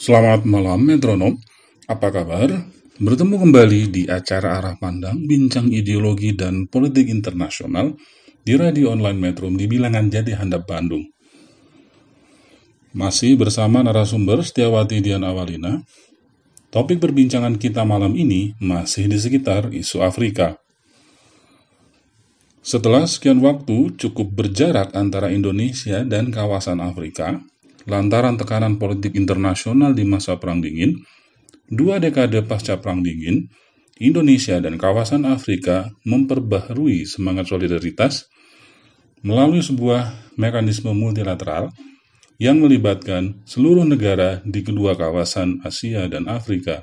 Selamat malam metronom, apa kabar? Bertemu kembali di acara Arah Pandang, Bincang Ideologi dan Politik Internasional di Radio Online Metro di Bilangan Jati Handap Bandung. Masih bersama narasumber Setiawati Dian Awalina, topik perbincangan kita malam ini masih di sekitar isu Afrika. Setelah sekian waktu cukup berjarak antara Indonesia dan kawasan Afrika, lantaran tekanan politik internasional di masa Perang Dingin, dua dekade pasca Perang Dingin, Indonesia dan kawasan Afrika memperbaharui semangat solidaritas melalui sebuah mekanisme multilateral yang melibatkan seluruh negara di kedua kawasan Asia dan Afrika.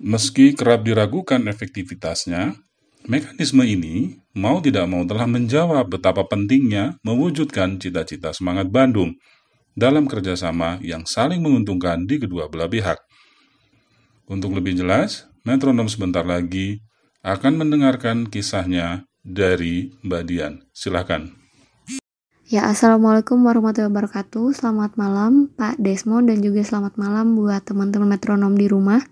Meski kerap diragukan efektivitasnya, mekanisme ini mau tidak mau telah menjawab betapa pentingnya mewujudkan cita-cita semangat Bandung dalam kerjasama yang saling menguntungkan di kedua belah pihak. Untuk lebih jelas, metronom sebentar lagi akan mendengarkan kisahnya dari Mbak Dian. Silahkan. Ya, Assalamualaikum warahmatullahi wabarakatuh. Selamat malam Pak Desmond dan juga selamat malam buat teman-teman metronom di rumah.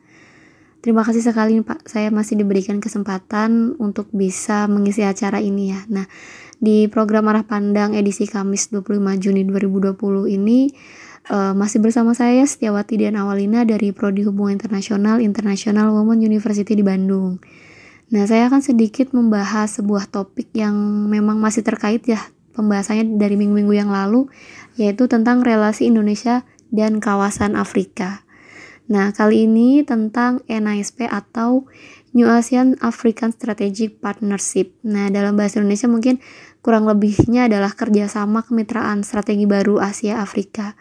Terima kasih sekali Pak, saya masih diberikan kesempatan untuk bisa mengisi acara ini ya. Nah, di program Arah Pandang edisi Kamis 25 Juni 2020 ini eh, masih bersama saya Setiawati Dian Awalina dari Prodi Hubungan Internasional International Women University di Bandung. Nah, saya akan sedikit membahas sebuah topik yang memang masih terkait ya pembahasannya dari minggu-minggu yang lalu, yaitu tentang relasi Indonesia dan kawasan Afrika. Nah, kali ini tentang NASP atau New ASEAN African Strategic Partnership. Nah, dalam bahasa Indonesia mungkin kurang lebihnya adalah kerjasama kemitraan strategi baru Asia Afrika.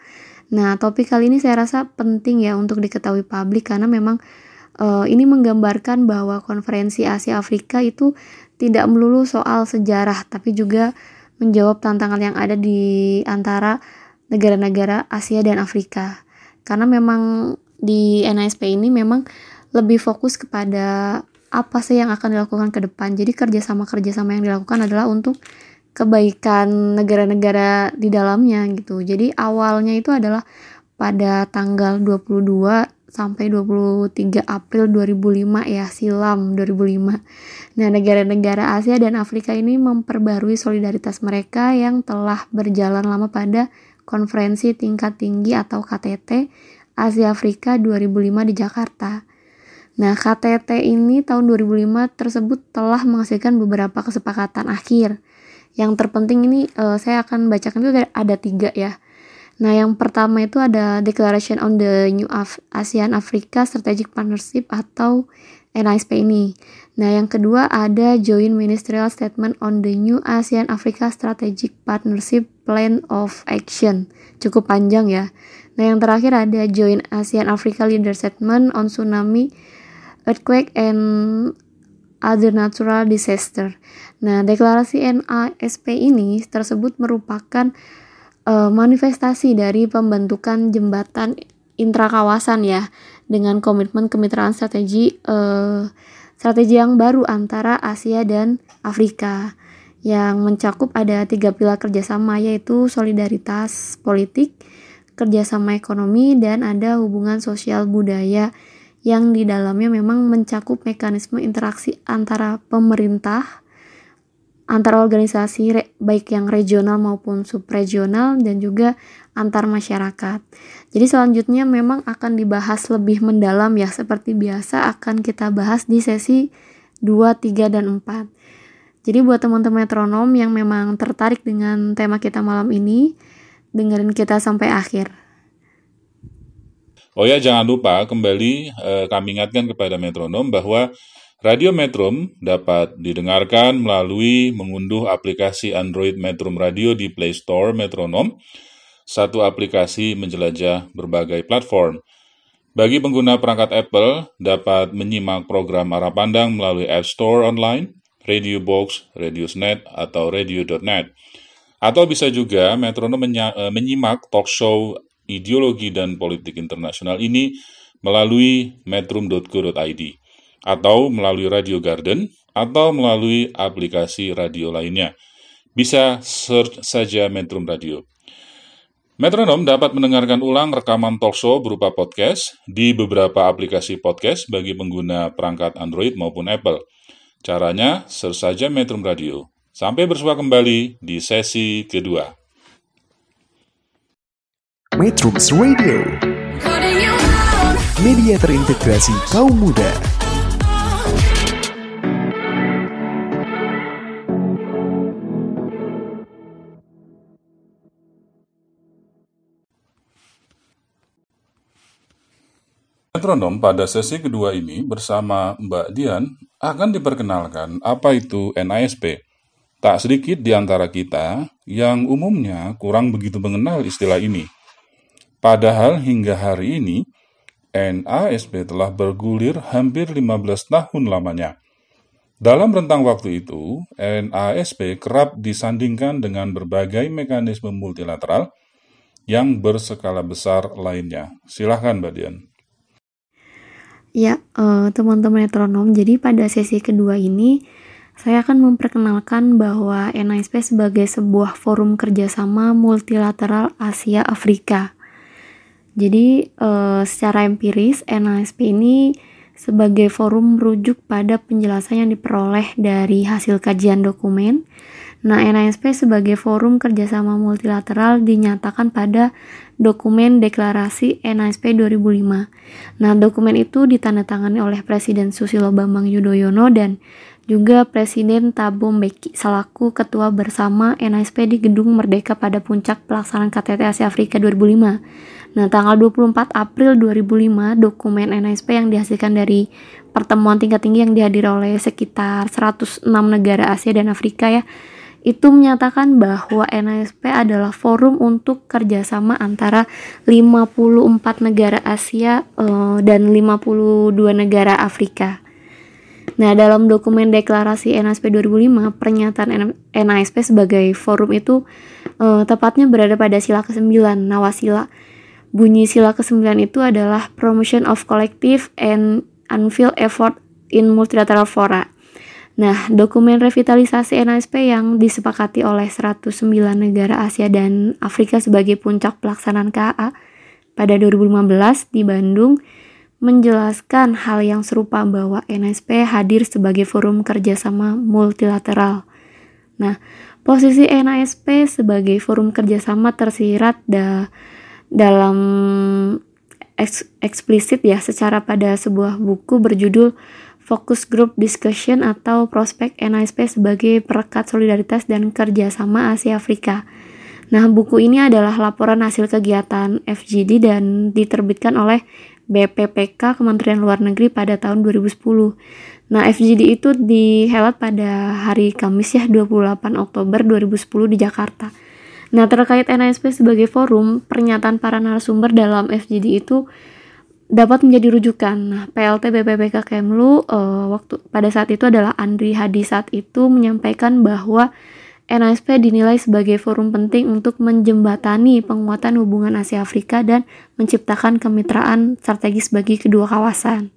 Nah, topik kali ini saya rasa penting ya untuk diketahui publik karena memang eh, ini menggambarkan bahwa konferensi Asia Afrika itu tidak melulu soal sejarah, tapi juga menjawab tantangan yang ada di antara negara-negara Asia dan Afrika. Karena memang di NASP ini memang lebih fokus kepada apa sih yang akan dilakukan ke depan. Jadi kerjasama-kerjasama yang dilakukan adalah untuk kebaikan negara-negara di dalamnya gitu. Jadi awalnya itu adalah pada tanggal 22 sampai 23 April 2005 ya silam 2005. Nah, negara-negara Asia dan Afrika ini memperbarui solidaritas mereka yang telah berjalan lama pada konferensi tingkat tinggi atau KTT Asia Afrika 2005 di Jakarta. Nah, KTT ini tahun 2005 tersebut telah menghasilkan beberapa kesepakatan akhir. Yang terpenting ini eh, saya akan bacakan itu ada, tiga ya. Nah, yang pertama itu ada Declaration on the New Af ASEAN Africa Strategic Partnership atau NASP ini. Nah, yang kedua ada Joint Ministerial Statement on the New ASEAN Africa Strategic Partnership Plan of Action. Cukup panjang ya. Nah, yang terakhir ada Joint ASEAN Africa Leader Statement on Tsunami, Earthquake, and Other Natural Disaster. Nah, deklarasi NASP ini tersebut merupakan uh, manifestasi dari pembentukan jembatan intrakawasan ya dengan komitmen kemitraan strategi uh, strategi yang baru antara Asia dan Afrika yang mencakup ada tiga pilar kerjasama yaitu solidaritas politik, kerjasama ekonomi, dan ada hubungan sosial budaya yang di dalamnya memang mencakup mekanisme interaksi antara pemerintah, antar organisasi baik yang regional maupun subregional dan juga antar masyarakat. Jadi selanjutnya memang akan dibahas lebih mendalam ya seperti biasa akan kita bahas di sesi 2, 3 dan 4. Jadi buat teman-teman metronom yang memang tertarik dengan tema kita malam ini, dengerin kita sampai akhir. Oh ya, jangan lupa kembali eh, kami ingatkan kepada metronom bahwa Radio Metrum dapat didengarkan melalui mengunduh aplikasi Android Metrum Radio di Play Store Metronom, satu aplikasi menjelajah berbagai platform. Bagi pengguna perangkat Apple, dapat menyimak program arah pandang melalui App Store online, Radio Box, Radiosnet, atau Radio.net. Atau bisa juga metronom eh, menyimak talk show ideologi dan politik internasional ini melalui metrum.co.id atau melalui Radio Garden atau melalui aplikasi radio lainnya. Bisa search saja Metrum Radio. Metronom dapat mendengarkan ulang rekaman talkshow berupa podcast di beberapa aplikasi podcast bagi pengguna perangkat Android maupun Apple. Caranya, search saja Metrum Radio. Sampai bersua kembali di sesi kedua. Metrums Radio, media terintegrasi kaum muda. Metronom pada sesi kedua ini bersama Mbak Dian akan diperkenalkan apa itu NASP. Tak sedikit di antara kita yang umumnya kurang begitu mengenal istilah ini. Padahal hingga hari ini, NASP telah bergulir hampir 15 tahun lamanya. Dalam rentang waktu itu, NASP kerap disandingkan dengan berbagai mekanisme multilateral yang berskala besar lainnya. Silahkan, Mbak Dian. Ya, uh, teman-teman metronom, jadi pada sesi kedua ini, saya akan memperkenalkan bahwa NASP sebagai sebuah forum kerjasama multilateral Asia-Afrika. Jadi, eh, secara empiris, NASP ini sebagai forum merujuk pada penjelasan yang diperoleh dari hasil kajian dokumen. Nah, NASP sebagai forum kerjasama multilateral dinyatakan pada dokumen deklarasi NASP 2005. Nah, dokumen itu ditandatangani oleh Presiden Susilo Bambang Yudhoyono dan juga Presiden Thabo Mbeki selaku ketua bersama NASP di Gedung Merdeka pada puncak pelaksanaan KTT Asia Afrika 2005. Nah, tanggal 24 April 2005, dokumen NASP yang dihasilkan dari pertemuan tingkat tinggi yang dihadiri oleh sekitar 106 negara Asia dan Afrika ya, itu menyatakan bahwa NASP adalah forum untuk kerjasama antara 54 negara Asia uh, dan 52 negara Afrika. Nah, dalam dokumen deklarasi NASP 2005, pernyataan NASP sebagai forum itu uh, tepatnya berada pada sila ke-9, Nawasila. Bunyi sila ke-9 itu adalah Promotion of Collective and Unfilled Effort in Multilateral Fora. Nah, dokumen revitalisasi NASP yang disepakati oleh 109 negara Asia dan Afrika sebagai puncak pelaksanaan KA pada 2015 di Bandung menjelaskan hal yang serupa bahwa NSP hadir sebagai forum kerjasama multilateral. Nah, posisi NASP sebagai forum kerjasama tersirat da dalam eks eksplisit ya secara pada sebuah buku berjudul Focus Group Discussion atau Prospek NASP sebagai perekat solidaritas dan kerjasama Asia Afrika. Nah, buku ini adalah laporan hasil kegiatan FGD dan diterbitkan oleh BPPK Kementerian Luar Negeri pada tahun 2010. Nah, FGD itu dihelat pada hari Kamis ya 28 Oktober 2010 di Jakarta. Nah, terkait NASP sebagai forum, pernyataan para narasumber dalam FGD itu dapat menjadi rujukan. Nah, PLT BPPK Kemlu uh, waktu pada saat itu adalah Andri Hadi saat itu menyampaikan bahwa NASP dinilai sebagai forum penting untuk menjembatani penguatan hubungan Asia Afrika dan menciptakan kemitraan strategis bagi kedua kawasan.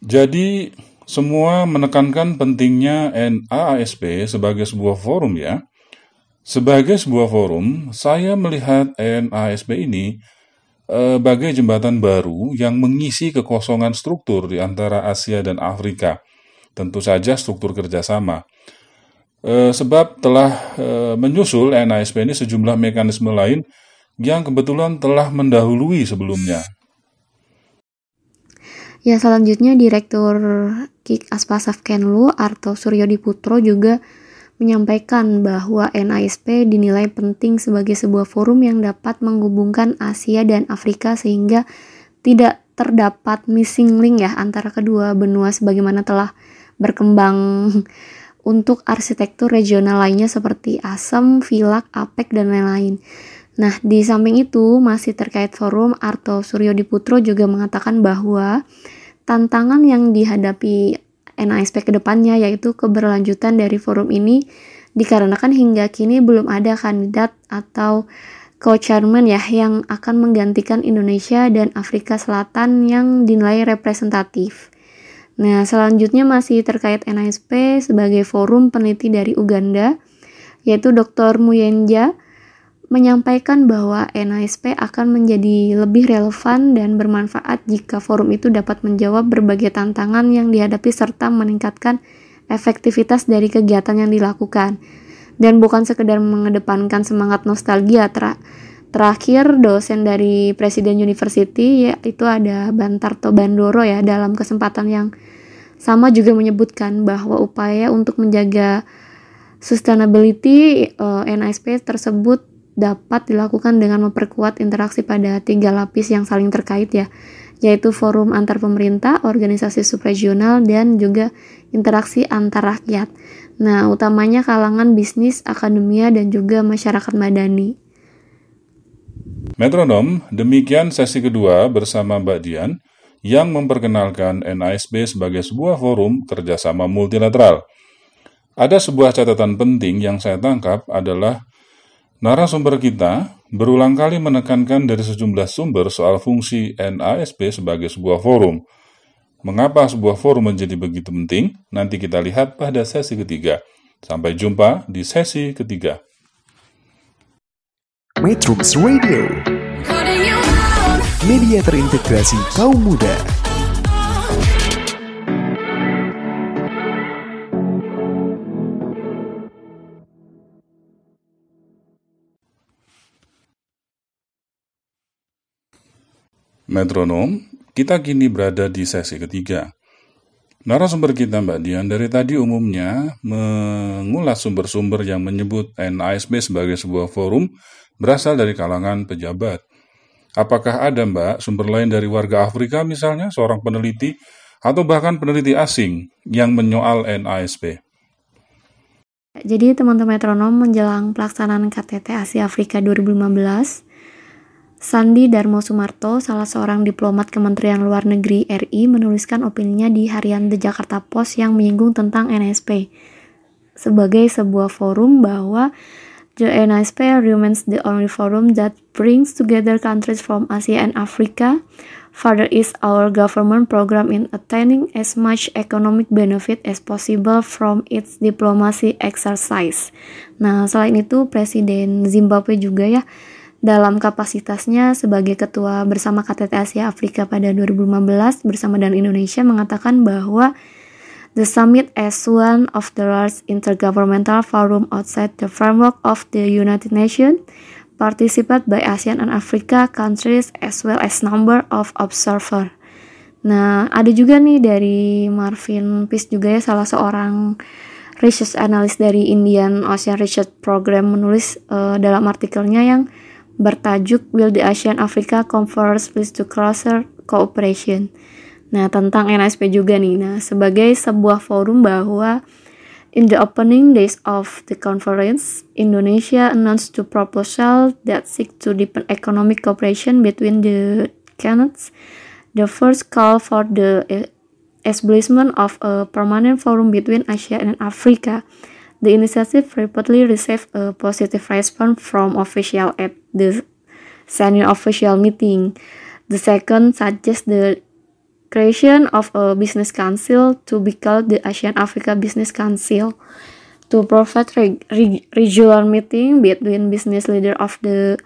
Jadi, semua menekankan pentingnya NASP sebagai sebuah forum ya. Sebagai sebuah forum, saya melihat NASP ini eh, bagai jembatan baru yang mengisi kekosongan struktur di antara Asia dan Afrika. Tentu saja struktur kerjasama. Eh, sebab telah eh, menyusul NASP ini sejumlah mekanisme lain yang kebetulan telah mendahului sebelumnya. Ya selanjutnya Direktur KIK Aspasaf Kenlu Arto Suryo Diputro juga menyampaikan bahwa NASP dinilai penting sebagai sebuah forum yang dapat menghubungkan Asia dan Afrika sehingga tidak terdapat missing link ya antara kedua benua sebagaimana telah berkembang untuk arsitektur regional lainnya seperti ASEM, VILAK, APEC, dan lain-lain. Nah, di samping itu masih terkait forum, Arto Suryo Diputro juga mengatakan bahwa tantangan yang dihadapi NASP ke depannya yaitu keberlanjutan dari forum ini dikarenakan hingga kini belum ada kandidat atau co-chairman ya yang akan menggantikan Indonesia dan Afrika Selatan yang dinilai representatif. Nah, selanjutnya masih terkait NASP sebagai forum peneliti dari Uganda, yaitu Dr. Muyenja menyampaikan bahwa NASP akan menjadi lebih relevan dan bermanfaat jika forum itu dapat menjawab berbagai tantangan yang dihadapi serta meningkatkan efektivitas dari kegiatan yang dilakukan dan bukan sekedar mengedepankan semangat nostalgia terakhir dosen dari Presiden University yaitu ada Bantarto Bandoro ya dalam kesempatan yang sama juga menyebutkan bahwa upaya untuk menjaga sustainability uh, eh, NASP tersebut dapat dilakukan dengan memperkuat interaksi pada tiga lapis yang saling terkait ya, yaitu forum antar pemerintah, organisasi subregional, dan juga interaksi antar rakyat. Nah, utamanya kalangan bisnis, akademia, dan juga masyarakat madani. Metronom, demikian sesi kedua bersama Mbak Dian yang memperkenalkan NASB sebagai sebuah forum kerjasama multilateral. Ada sebuah catatan penting yang saya tangkap adalah Narasumber kita berulang kali menekankan dari sejumlah sumber soal fungsi NASP sebagai sebuah forum. Mengapa sebuah forum menjadi begitu penting? Nanti kita lihat pada sesi ketiga. Sampai jumpa di sesi ketiga. Metrums Radio Media terintegrasi kaum muda Metronom, kita kini berada di sesi ketiga. Narasumber kita Mbak Dian dari tadi umumnya mengulas sumber-sumber yang menyebut NASB sebagai sebuah forum berasal dari kalangan pejabat. Apakah ada Mbak sumber lain dari warga Afrika misalnya, seorang peneliti, atau bahkan peneliti asing yang menyoal NASB? Jadi teman-teman metronom menjelang pelaksanaan KTT Asia Afrika 2015, Sandi Darmo Sumarto, salah seorang diplomat Kementerian Luar Negeri RI, menuliskan opininya di harian The Jakarta Post yang menyinggung tentang NSP sebagai sebuah forum bahwa the NSP remains the only forum that brings together countries from Asia and Africa. Further is our government program in attaining as much economic benefit as possible from its diplomacy exercise. Nah, selain itu Presiden Zimbabwe juga ya dalam kapasitasnya sebagai ketua bersama KTT Asia Afrika pada 2015 bersama dan Indonesia mengatakan bahwa the summit as one of the largest intergovernmental forum outside the framework of the United Nations participated by ASEAN and Africa countries as well as number of observer. Nah, ada juga nih dari Marvin Peace juga ya salah seorang research analyst dari Indian Ocean Research Program menulis uh, dalam artikelnya yang bertajuk Will the Asian Africa Conference Lead to Closer Cooperation. Nah, tentang NSP juga nih. Nah, sebagai sebuah forum bahwa in the opening days of the conference, Indonesia announced two proposal that seek to deepen economic cooperation between the candidates. The first call for the establishment of a permanent forum between Asia and Africa The initiative reportedly received a positive response from officials at the senior official meeting. The second suggests the creation of a business council to be called the ASEAN Africa Business Council to provide reg reg regular meeting between business leaders of the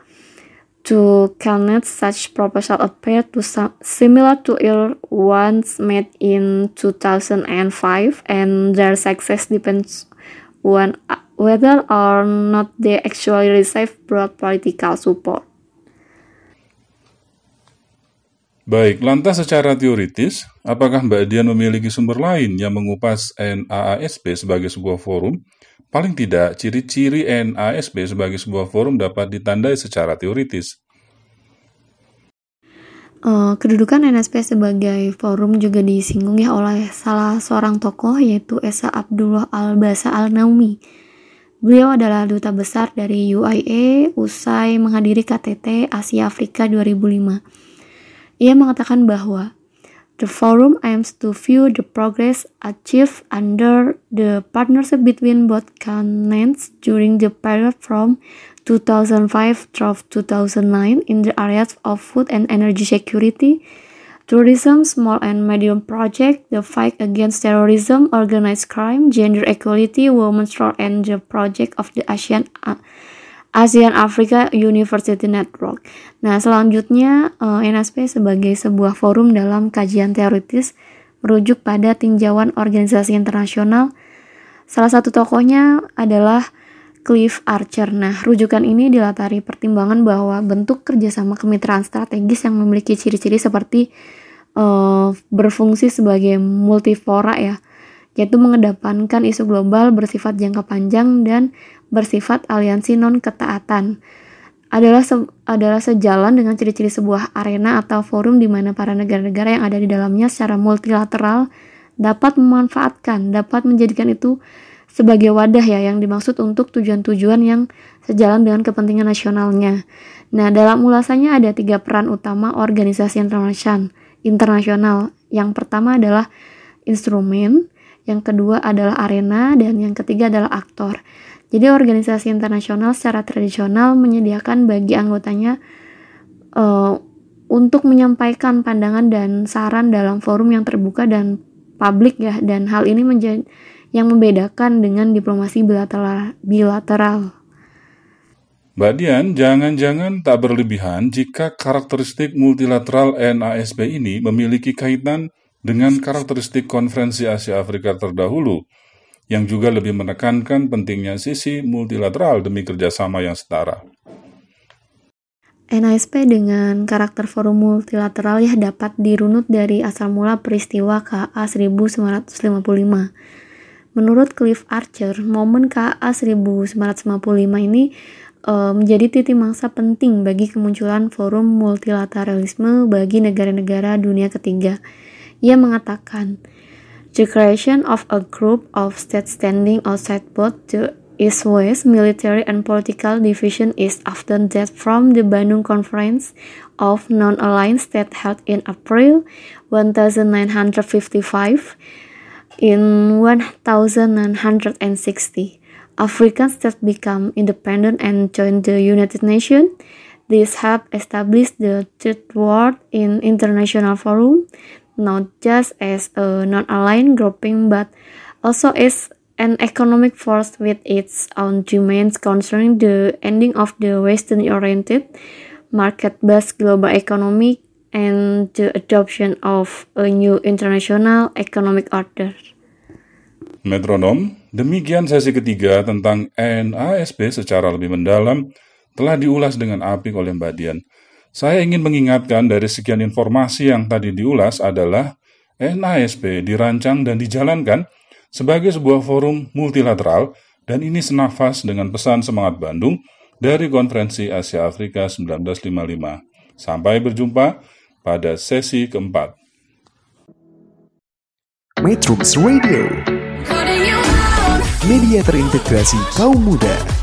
two connect Such proposal appear to some similar to ones made in 2005 and their success depends when, whether or not they actually receive broad political support. Baik, lantas secara teoritis, apakah Mbak Dian memiliki sumber lain yang mengupas NAASP sebagai sebuah forum? Paling tidak, ciri-ciri NASP sebagai sebuah forum dapat ditandai secara teoritis. Uh, kedudukan NSP sebagai forum juga disinggung ya oleh salah seorang tokoh yaitu Esa Abdullah Al-Basa Al-Naumi Beliau adalah duta besar dari UIA usai menghadiri KTT Asia Afrika 2005. Ia mengatakan bahwa The forum aims to view the progress achieved under the partnership between both continents during the period from 2005 through 2009 in the areas of food and energy security, tourism, small and medium projects, the fight against terrorism, organized crime, gender equality, women's role, and the project of the ASEAN uh, ASEAN Africa University Network. Nah, selanjutnya eh, NSP sebagai sebuah forum dalam kajian teoritis merujuk pada tinjauan organisasi internasional. Salah satu tokohnya adalah Cliff Archer. Nah, rujukan ini dilatari pertimbangan bahwa bentuk kerjasama kemitraan strategis yang memiliki ciri-ciri seperti uh, berfungsi sebagai multifora ya, yaitu mengedepankan isu global bersifat jangka panjang dan bersifat aliansi non-ketaatan adalah se adalah sejalan dengan ciri-ciri sebuah arena atau forum di mana para negara-negara yang ada di dalamnya secara multilateral dapat memanfaatkan, dapat menjadikan itu sebagai wadah ya yang dimaksud untuk tujuan-tujuan yang sejalan dengan kepentingan nasionalnya. Nah, dalam ulasannya ada tiga peran utama organisasi internasional. Internasional. Yang pertama adalah instrumen, yang kedua adalah arena, dan yang ketiga adalah aktor. Jadi organisasi internasional secara tradisional menyediakan bagi anggotanya uh, untuk menyampaikan pandangan dan saran dalam forum yang terbuka dan publik ya dan hal ini menjadi yang membedakan dengan diplomasi bilateral. bilateral. Mbak Dian, jangan-jangan tak berlebihan jika karakteristik multilateral NASB ini memiliki kaitan dengan karakteristik konferensi Asia Afrika terdahulu, yang juga lebih menekankan pentingnya sisi multilateral demi kerjasama yang setara. NASP dengan karakter forum multilateral ya dapat dirunut dari asal mula peristiwa KA 1955. Menurut Cliff Archer, momen KA 1955 ini e, menjadi titik masa penting bagi kemunculan forum multilateralisme bagi negara-negara dunia ketiga. Ia mengatakan, The creation of a group of states standing outside both the East-West military and political division is often that from the Bandung Conference of Non-Aligned States held in April 1955 in 1960. African states become independent and joined the United Nations. This helped establish the Third World in international forum not just as a non-aligned grouping but also as an economic force with its own demands concerning the ending of the Western-oriented market-based global economy and the adoption of a new international economic order. Metronom, demikian sesi ketiga tentang NASB secara lebih mendalam telah diulas dengan apik oleh Mbak Dian. Saya ingin mengingatkan dari sekian informasi yang tadi diulas adalah NASP dirancang dan dijalankan sebagai sebuah forum multilateral dan ini senafas dengan pesan semangat Bandung dari Konferensi Asia Afrika 1955. Sampai berjumpa pada sesi keempat. Metrums Radio Media terintegrasi kaum muda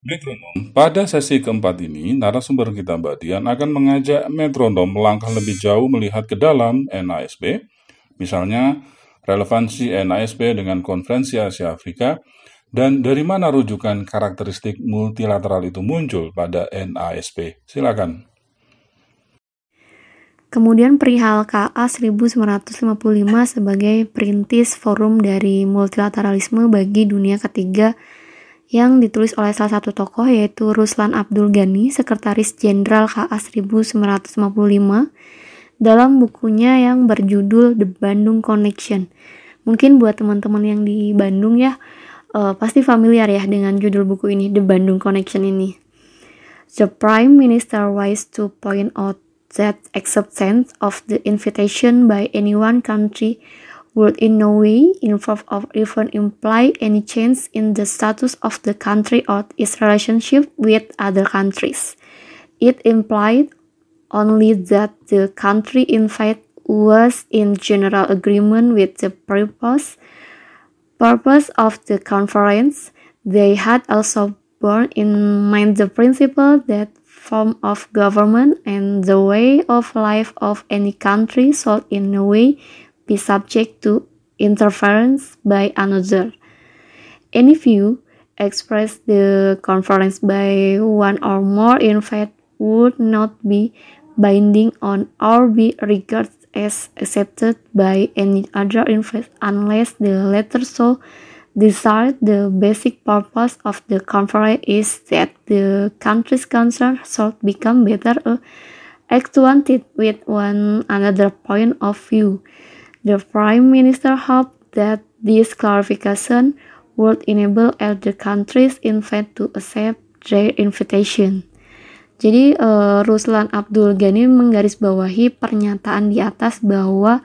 Metronom. Pada sesi keempat ini, narasumber kita Mbak Dian akan mengajak metronom melangkah lebih jauh melihat ke dalam NASB, misalnya relevansi NASB dengan Konferensi Asia Afrika, dan dari mana rujukan karakteristik multilateral itu muncul pada NASB. Silakan. Kemudian perihal KA 1955 sebagai perintis forum dari multilateralisme bagi dunia ketiga yang ditulis oleh salah satu tokoh yaitu Ruslan Abdul Ghani, Sekretaris Jenderal KA 1955 dalam bukunya yang berjudul The Bandung Connection. Mungkin buat teman-teman yang di Bandung ya uh, pasti familiar ya dengan judul buku ini The Bandung Connection ini. The Prime Minister wise to point out that acceptance of the invitation by any one country would in no way involve or even imply any change in the status of the country or its relationship with other countries. It implied only that the country in fact was in general agreement with the purpose purpose of the conference. They had also borne in mind the principle that form of government and the way of life of any country should in no way be subject to interference by another. Any view expressed the conference by one or more in fact would not be binding on or be regarded as accepted by any other in fact unless the latter so decide the basic purpose of the conference is that the countries concerned should become better acquainted with one another point of view. The Prime Minister hoped that this clarification would enable other countries in fact to accept their invitation. Jadi uh, Ruslan Abdul Ghani menggarisbawahi pernyataan di atas bahwa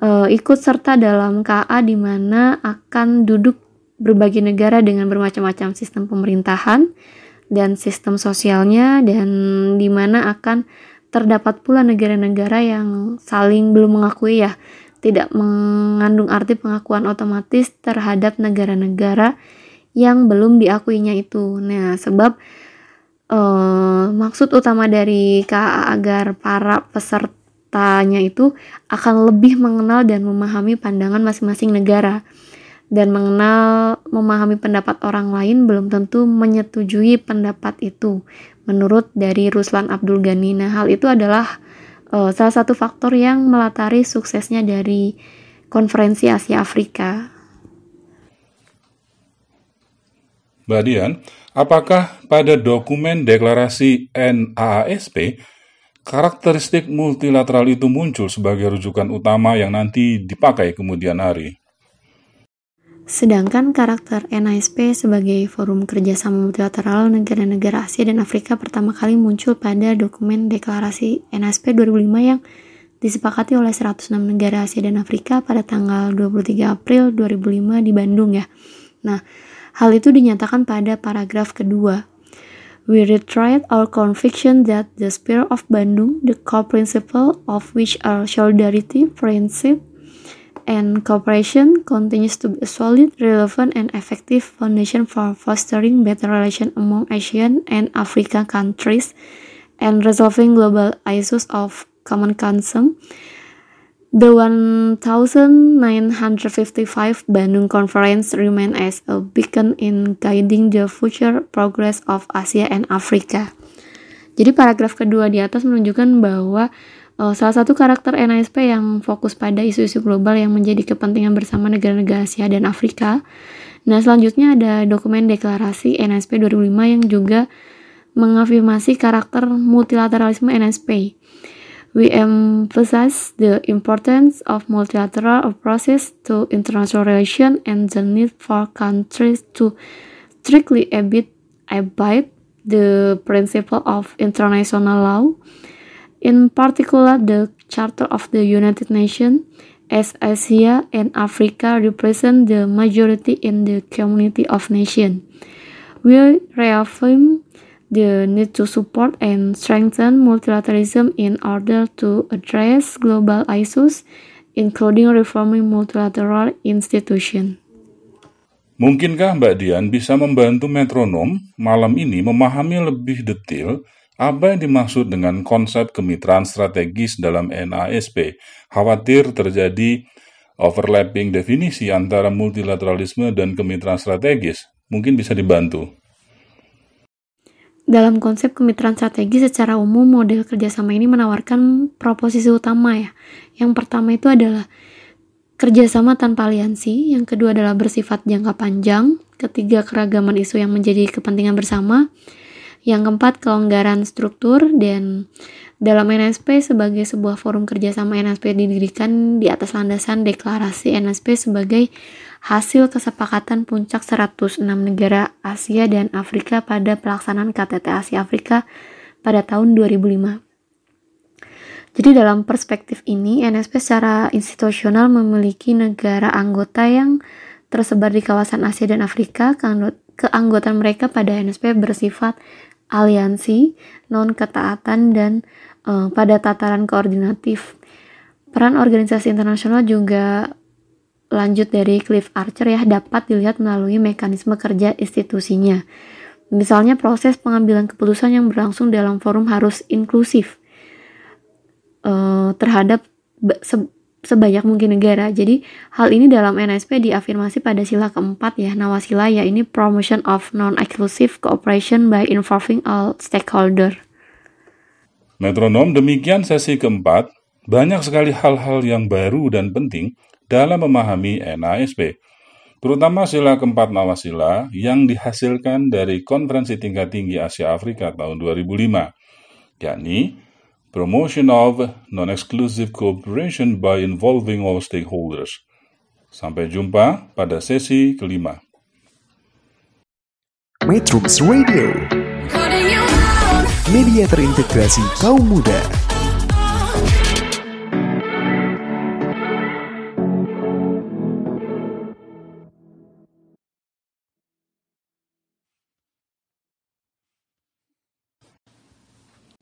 uh, ikut serta dalam KA di mana akan duduk berbagai negara dengan bermacam-macam sistem pemerintahan dan sistem sosialnya dan di mana akan terdapat pula negara-negara yang saling belum mengakui ya tidak mengandung arti pengakuan otomatis terhadap negara-negara yang belum diakuinya itu. Nah, sebab uh, maksud utama dari KA agar para pesertanya itu akan lebih mengenal dan memahami pandangan masing-masing negara dan mengenal memahami pendapat orang lain belum tentu menyetujui pendapat itu menurut dari Ruslan Abdul Ghani. Nah, hal itu adalah uh, salah satu faktor yang melatari suksesnya dari konferensi Asia Afrika. Mbak Dian, apakah pada dokumen deklarasi NAASP karakteristik multilateral itu muncul sebagai rujukan utama yang nanti dipakai kemudian hari? Sedangkan karakter NASP sebagai forum kerjasama multilateral negara-negara Asia dan Afrika pertama kali muncul pada dokumen deklarasi NASP 2005 yang disepakati oleh 106 negara Asia dan Afrika pada tanggal 23 April 2005 di Bandung ya. Nah, hal itu dinyatakan pada paragraf kedua. We reiterate our conviction that the spirit of Bandung, the core principle of which are solidarity, friendship, and cooperation continues to be a solid, relevant, and effective foundation for fostering better relations among Asian and African countries and resolving global issues of common concern. The 1955 Bandung Conference remains as a beacon in guiding the future progress of Asia and Africa. Jadi paragraf kedua di atas menunjukkan bahwa salah satu karakter NASP yang fokus pada isu-isu global yang menjadi kepentingan bersama negara-negara Asia dan Afrika. Nah, selanjutnya ada dokumen deklarasi NASP 2005 yang juga mengafirmasi karakter multilateralisme NASP. We emphasize the importance of multilateral approaches to international relations and the need for countries to strictly abide, abide the principle of international law in particular the Charter of the United Nations, as Asia and Africa represent the majority in the community of nations. We reaffirm the need to support and strengthen multilateralism in order to address global issues, including reforming multilateral institutions. Mungkinkah Mbak Dian bisa membantu metronom malam ini memahami lebih detail apa yang dimaksud dengan konsep kemitraan strategis dalam NASP? Khawatir terjadi overlapping definisi antara multilateralisme dan kemitraan strategis. Mungkin bisa dibantu. Dalam konsep kemitraan strategis secara umum, model kerjasama ini menawarkan proposisi utama ya. Yang pertama itu adalah kerjasama tanpa aliansi, yang kedua adalah bersifat jangka panjang, ketiga keragaman isu yang menjadi kepentingan bersama, yang keempat, kelonggaran struktur dan dalam NSP sebagai sebuah forum kerjasama NSP didirikan di atas landasan deklarasi NSP sebagai hasil kesepakatan puncak 106 negara Asia dan Afrika pada pelaksanaan KTT Asia Afrika pada tahun 2005. Jadi dalam perspektif ini, NSP secara institusional memiliki negara anggota yang tersebar di kawasan Asia dan Afrika. Keanggotaan mereka pada NSP bersifat aliansi, non ketaatan dan uh, pada tataran koordinatif. Peran organisasi internasional juga lanjut dari Cliff Archer ya dapat dilihat melalui mekanisme kerja institusinya. Misalnya proses pengambilan keputusan yang berlangsung dalam forum harus inklusif uh, terhadap sebanyak mungkin negara. Jadi hal ini dalam NSP diafirmasi pada sila keempat ya nawasila ya ini promotion of non-exclusive cooperation by involving all stakeholder. Metronom demikian sesi keempat. Banyak sekali hal-hal yang baru dan penting dalam memahami NASP, terutama sila keempat nawasila yang dihasilkan dari Konferensi Tingkat Tinggi Asia Afrika tahun 2005, yakni Promotion of Non-Exclusive Cooperation by Involving All Stakeholders. Sampai jumpa pada sesi kelima. Metrums Radio, media terintegrasi kaum muda.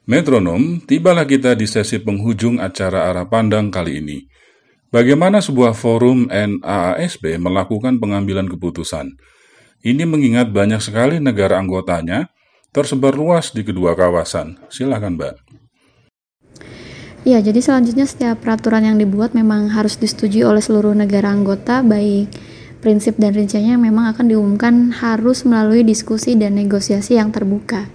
Metronom, tibalah kita di sesi penghujung acara arah pandang kali ini. Bagaimana sebuah forum NAASB melakukan pengambilan keputusan? Ini mengingat banyak sekali negara anggotanya tersebar luas di kedua kawasan. Silakan, Mbak. Ya, jadi selanjutnya setiap peraturan yang dibuat memang harus disetujui oleh seluruh negara anggota, baik prinsip dan rinciannya memang akan diumumkan harus melalui diskusi dan negosiasi yang terbuka.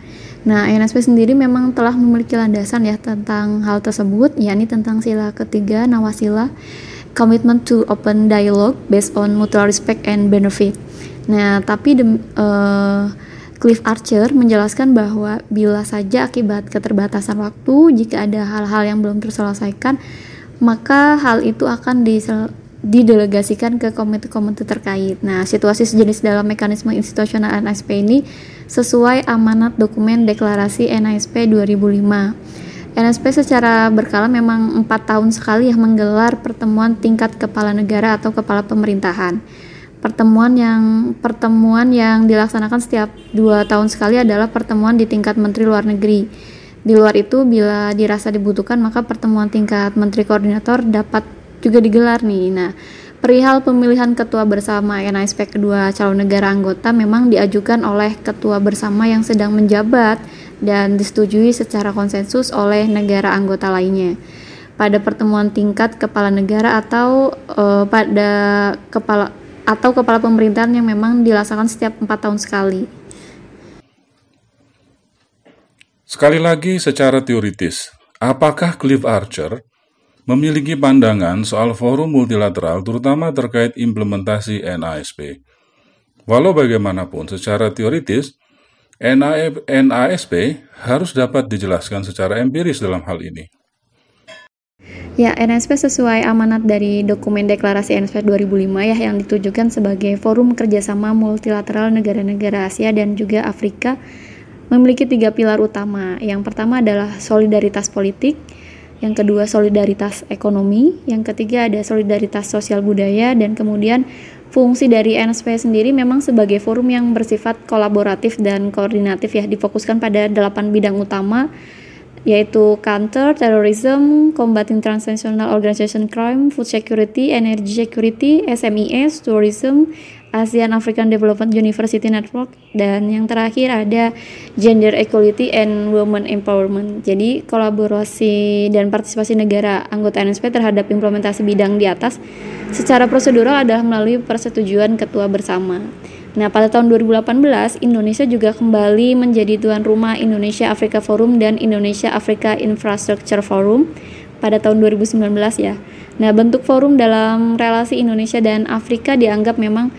Nah, NSP sendiri memang telah memiliki landasan ya tentang hal tersebut, yakni tentang sila ketiga nawasila commitment to open dialogue based on mutual respect and benefit. Nah, tapi de, uh, Cliff Archer menjelaskan bahwa bila saja akibat keterbatasan waktu, jika ada hal-hal yang belum terselesaikan, maka hal itu akan disel didelegasikan ke komite-komite terkait. Nah, situasi sejenis dalam mekanisme institusional NSP ini sesuai amanat dokumen deklarasi NSP 2005. NSP secara berkala memang empat tahun sekali ya menggelar pertemuan tingkat kepala negara atau kepala pemerintahan. Pertemuan yang pertemuan yang dilaksanakan setiap dua tahun sekali adalah pertemuan di tingkat Menteri Luar Negeri. Di luar itu, bila dirasa dibutuhkan, maka pertemuan tingkat Menteri Koordinator dapat juga digelar nih. Nah, perihal pemilihan ketua bersama NASP kedua calon negara anggota memang diajukan oleh ketua bersama yang sedang menjabat dan disetujui secara konsensus oleh negara anggota lainnya. Pada pertemuan tingkat kepala negara atau uh, pada kepala atau kepala pemerintahan yang memang dilaksanakan setiap empat tahun sekali. Sekali lagi secara teoritis, apakah Cliff Archer memiliki pandangan soal forum multilateral terutama terkait implementasi NASP. Walau bagaimanapun secara teoritis, NASP harus dapat dijelaskan secara empiris dalam hal ini. Ya, NASP sesuai amanat dari dokumen deklarasi NASP 2005 ya yang ditujukan sebagai forum kerjasama multilateral negara-negara Asia dan juga Afrika memiliki tiga pilar utama. Yang pertama adalah solidaritas politik, yang kedua solidaritas ekonomi, yang ketiga ada solidaritas sosial budaya, dan kemudian fungsi dari NSP sendiri memang sebagai forum yang bersifat kolaboratif dan koordinatif ya, difokuskan pada delapan bidang utama yaitu counter terrorism, combating transnational organization crime, food security, energy security, SMEs, tourism, ASEAN African Development University Network dan yang terakhir ada Gender Equality and Women Empowerment. Jadi kolaborasi dan partisipasi negara anggota NSP terhadap implementasi bidang di atas secara prosedural adalah melalui persetujuan ketua bersama. Nah, pada tahun 2018 Indonesia juga kembali menjadi tuan rumah Indonesia Africa Forum dan Indonesia Africa Infrastructure Forum pada tahun 2019 ya. Nah, bentuk forum dalam relasi Indonesia dan Afrika dianggap memang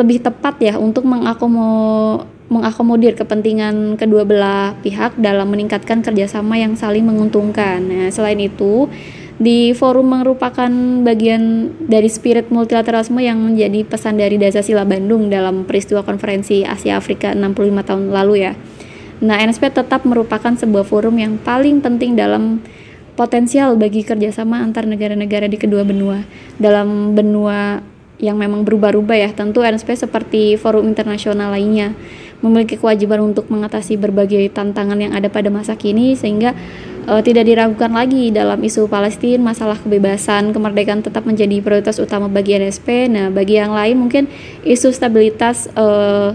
lebih tepat ya untuk mengakomo, mengakomodir kepentingan kedua belah pihak dalam meningkatkan kerjasama yang saling menguntungkan. Nah, selain itu, di forum merupakan bagian dari spirit multilateralisme yang menjadi pesan dari Dasar Bandung dalam peristiwa konferensi Asia Afrika 65 tahun lalu ya. Nah, NSP tetap merupakan sebuah forum yang paling penting dalam potensial bagi kerjasama antar negara-negara di kedua benua. Dalam benua yang memang berubah-ubah ya. Tentu NSP seperti forum internasional lainnya memiliki kewajiban untuk mengatasi berbagai tantangan yang ada pada masa kini sehingga uh, tidak diragukan lagi dalam isu Palestina, masalah kebebasan, kemerdekaan tetap menjadi prioritas utama bagi NSP. Nah, bagi yang lain mungkin isu stabilitas uh,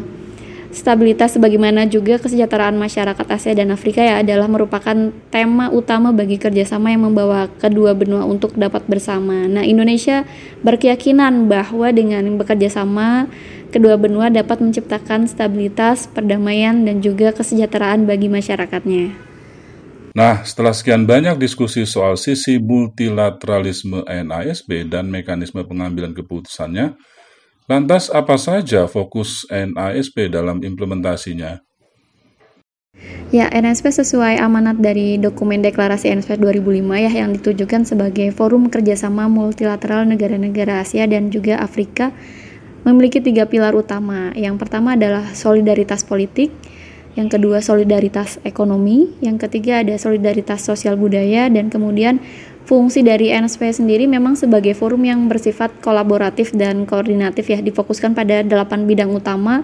stabilitas sebagaimana juga kesejahteraan masyarakat Asia dan Afrika ya adalah merupakan tema utama bagi kerjasama yang membawa kedua benua untuk dapat bersama. Nah, Indonesia berkeyakinan bahwa dengan bekerja sama kedua benua dapat menciptakan stabilitas, perdamaian, dan juga kesejahteraan bagi masyarakatnya. Nah, setelah sekian banyak diskusi soal sisi multilateralisme NASB dan mekanisme pengambilan keputusannya, Lantas apa saja fokus NASP dalam implementasinya? Ya, NSP sesuai amanat dari dokumen deklarasi NSP 2005 ya yang ditujukan sebagai forum kerjasama multilateral negara-negara Asia dan juga Afrika memiliki tiga pilar utama. Yang pertama adalah solidaritas politik, yang kedua solidaritas ekonomi, yang ketiga ada solidaritas sosial budaya, dan kemudian fungsi dari NSP sendiri memang sebagai forum yang bersifat kolaboratif dan koordinatif ya difokuskan pada delapan bidang utama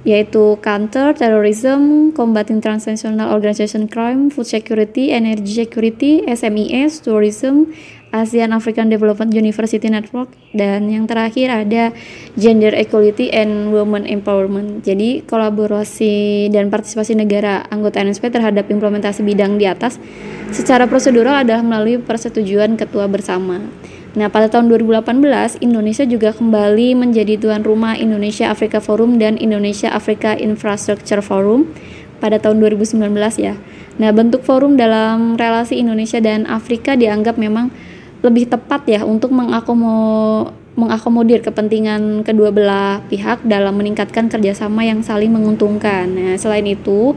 yaitu counter terrorism, combating transnational organization crime, food security, energy security, SMES, tourism, ASEAN African Development University Network dan yang terakhir ada gender equality and women empowerment. Jadi kolaborasi dan partisipasi negara anggota NSP terhadap implementasi bidang di atas secara prosedural adalah melalui persetujuan ketua bersama. Nah, pada tahun 2018, Indonesia juga kembali menjadi tuan rumah Indonesia Africa Forum dan Indonesia Africa Infrastructure Forum pada tahun 2019 ya. Nah, bentuk forum dalam relasi Indonesia dan Afrika dianggap memang lebih tepat ya untuk mengakomo mengakomodir kepentingan kedua belah pihak dalam meningkatkan kerjasama yang saling menguntungkan. Nah, selain itu,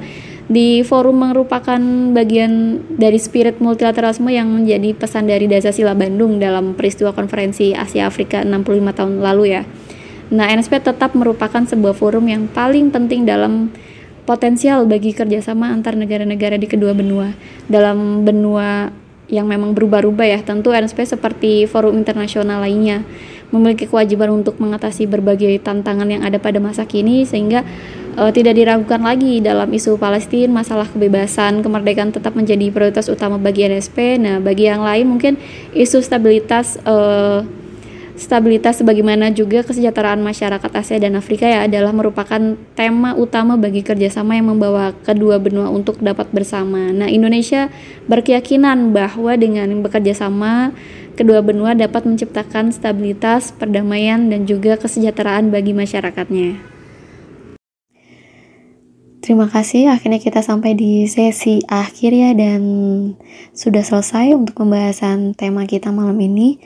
di forum merupakan bagian dari spirit multilateralisme yang menjadi pesan dari Dasar Bandung dalam peristiwa konferensi Asia Afrika 65 tahun lalu ya. Nah, NSP tetap merupakan sebuah forum yang paling penting dalam potensial bagi kerjasama antar negara-negara di kedua benua. Dalam benua yang memang berubah-ubah ya, tentu NSP seperti forum internasional lainnya memiliki kewajiban untuk mengatasi berbagai tantangan yang ada pada masa kini sehingga uh, tidak diragukan lagi dalam isu Palestina, masalah kebebasan, kemerdekaan tetap menjadi prioritas utama bagi NSP. Nah, bagi yang lain mungkin isu stabilitas uh, stabilitas sebagaimana juga kesejahteraan masyarakat Asia dan Afrika ya adalah merupakan tema utama bagi kerjasama yang membawa kedua benua untuk dapat bersama. Nah, Indonesia berkeyakinan bahwa dengan bekerja sama kedua benua dapat menciptakan stabilitas, perdamaian, dan juga kesejahteraan bagi masyarakatnya. Terima kasih, akhirnya kita sampai di sesi akhir ya dan sudah selesai untuk pembahasan tema kita malam ini.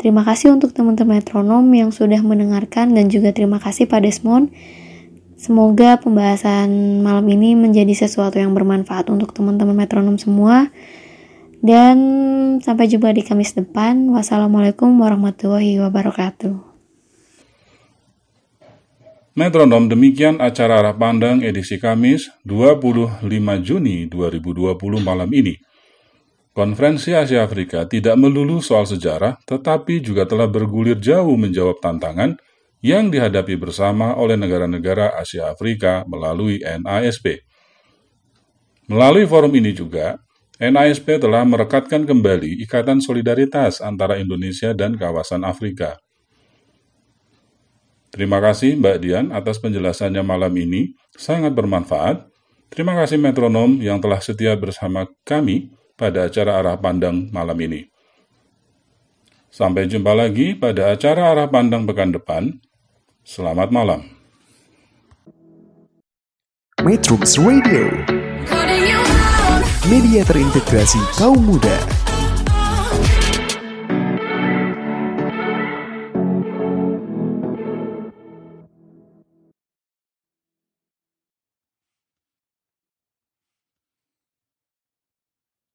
Terima kasih untuk teman-teman metronom yang sudah mendengarkan dan juga terima kasih Pak Desmond. Semoga pembahasan malam ini menjadi sesuatu yang bermanfaat untuk teman-teman metronom semua. Dan sampai jumpa di Kamis depan. Wassalamualaikum warahmatullahi wabarakatuh. Metronom demikian acara arah pandang edisi Kamis 25 Juni 2020 malam ini. Konferensi Asia Afrika tidak melulu soal sejarah, tetapi juga telah bergulir jauh menjawab tantangan yang dihadapi bersama oleh negara-negara Asia Afrika melalui NASP. Melalui forum ini juga, NASP telah merekatkan kembali ikatan solidaritas antara Indonesia dan kawasan Afrika. Terima kasih Mbak Dian atas penjelasannya malam ini, sangat bermanfaat. Terima kasih metronom yang telah setia bersama kami pada acara arah pandang malam ini. Sampai jumpa lagi pada acara arah pandang pekan depan. Selamat malam. Metrums Radio Media terintegrasi kaum muda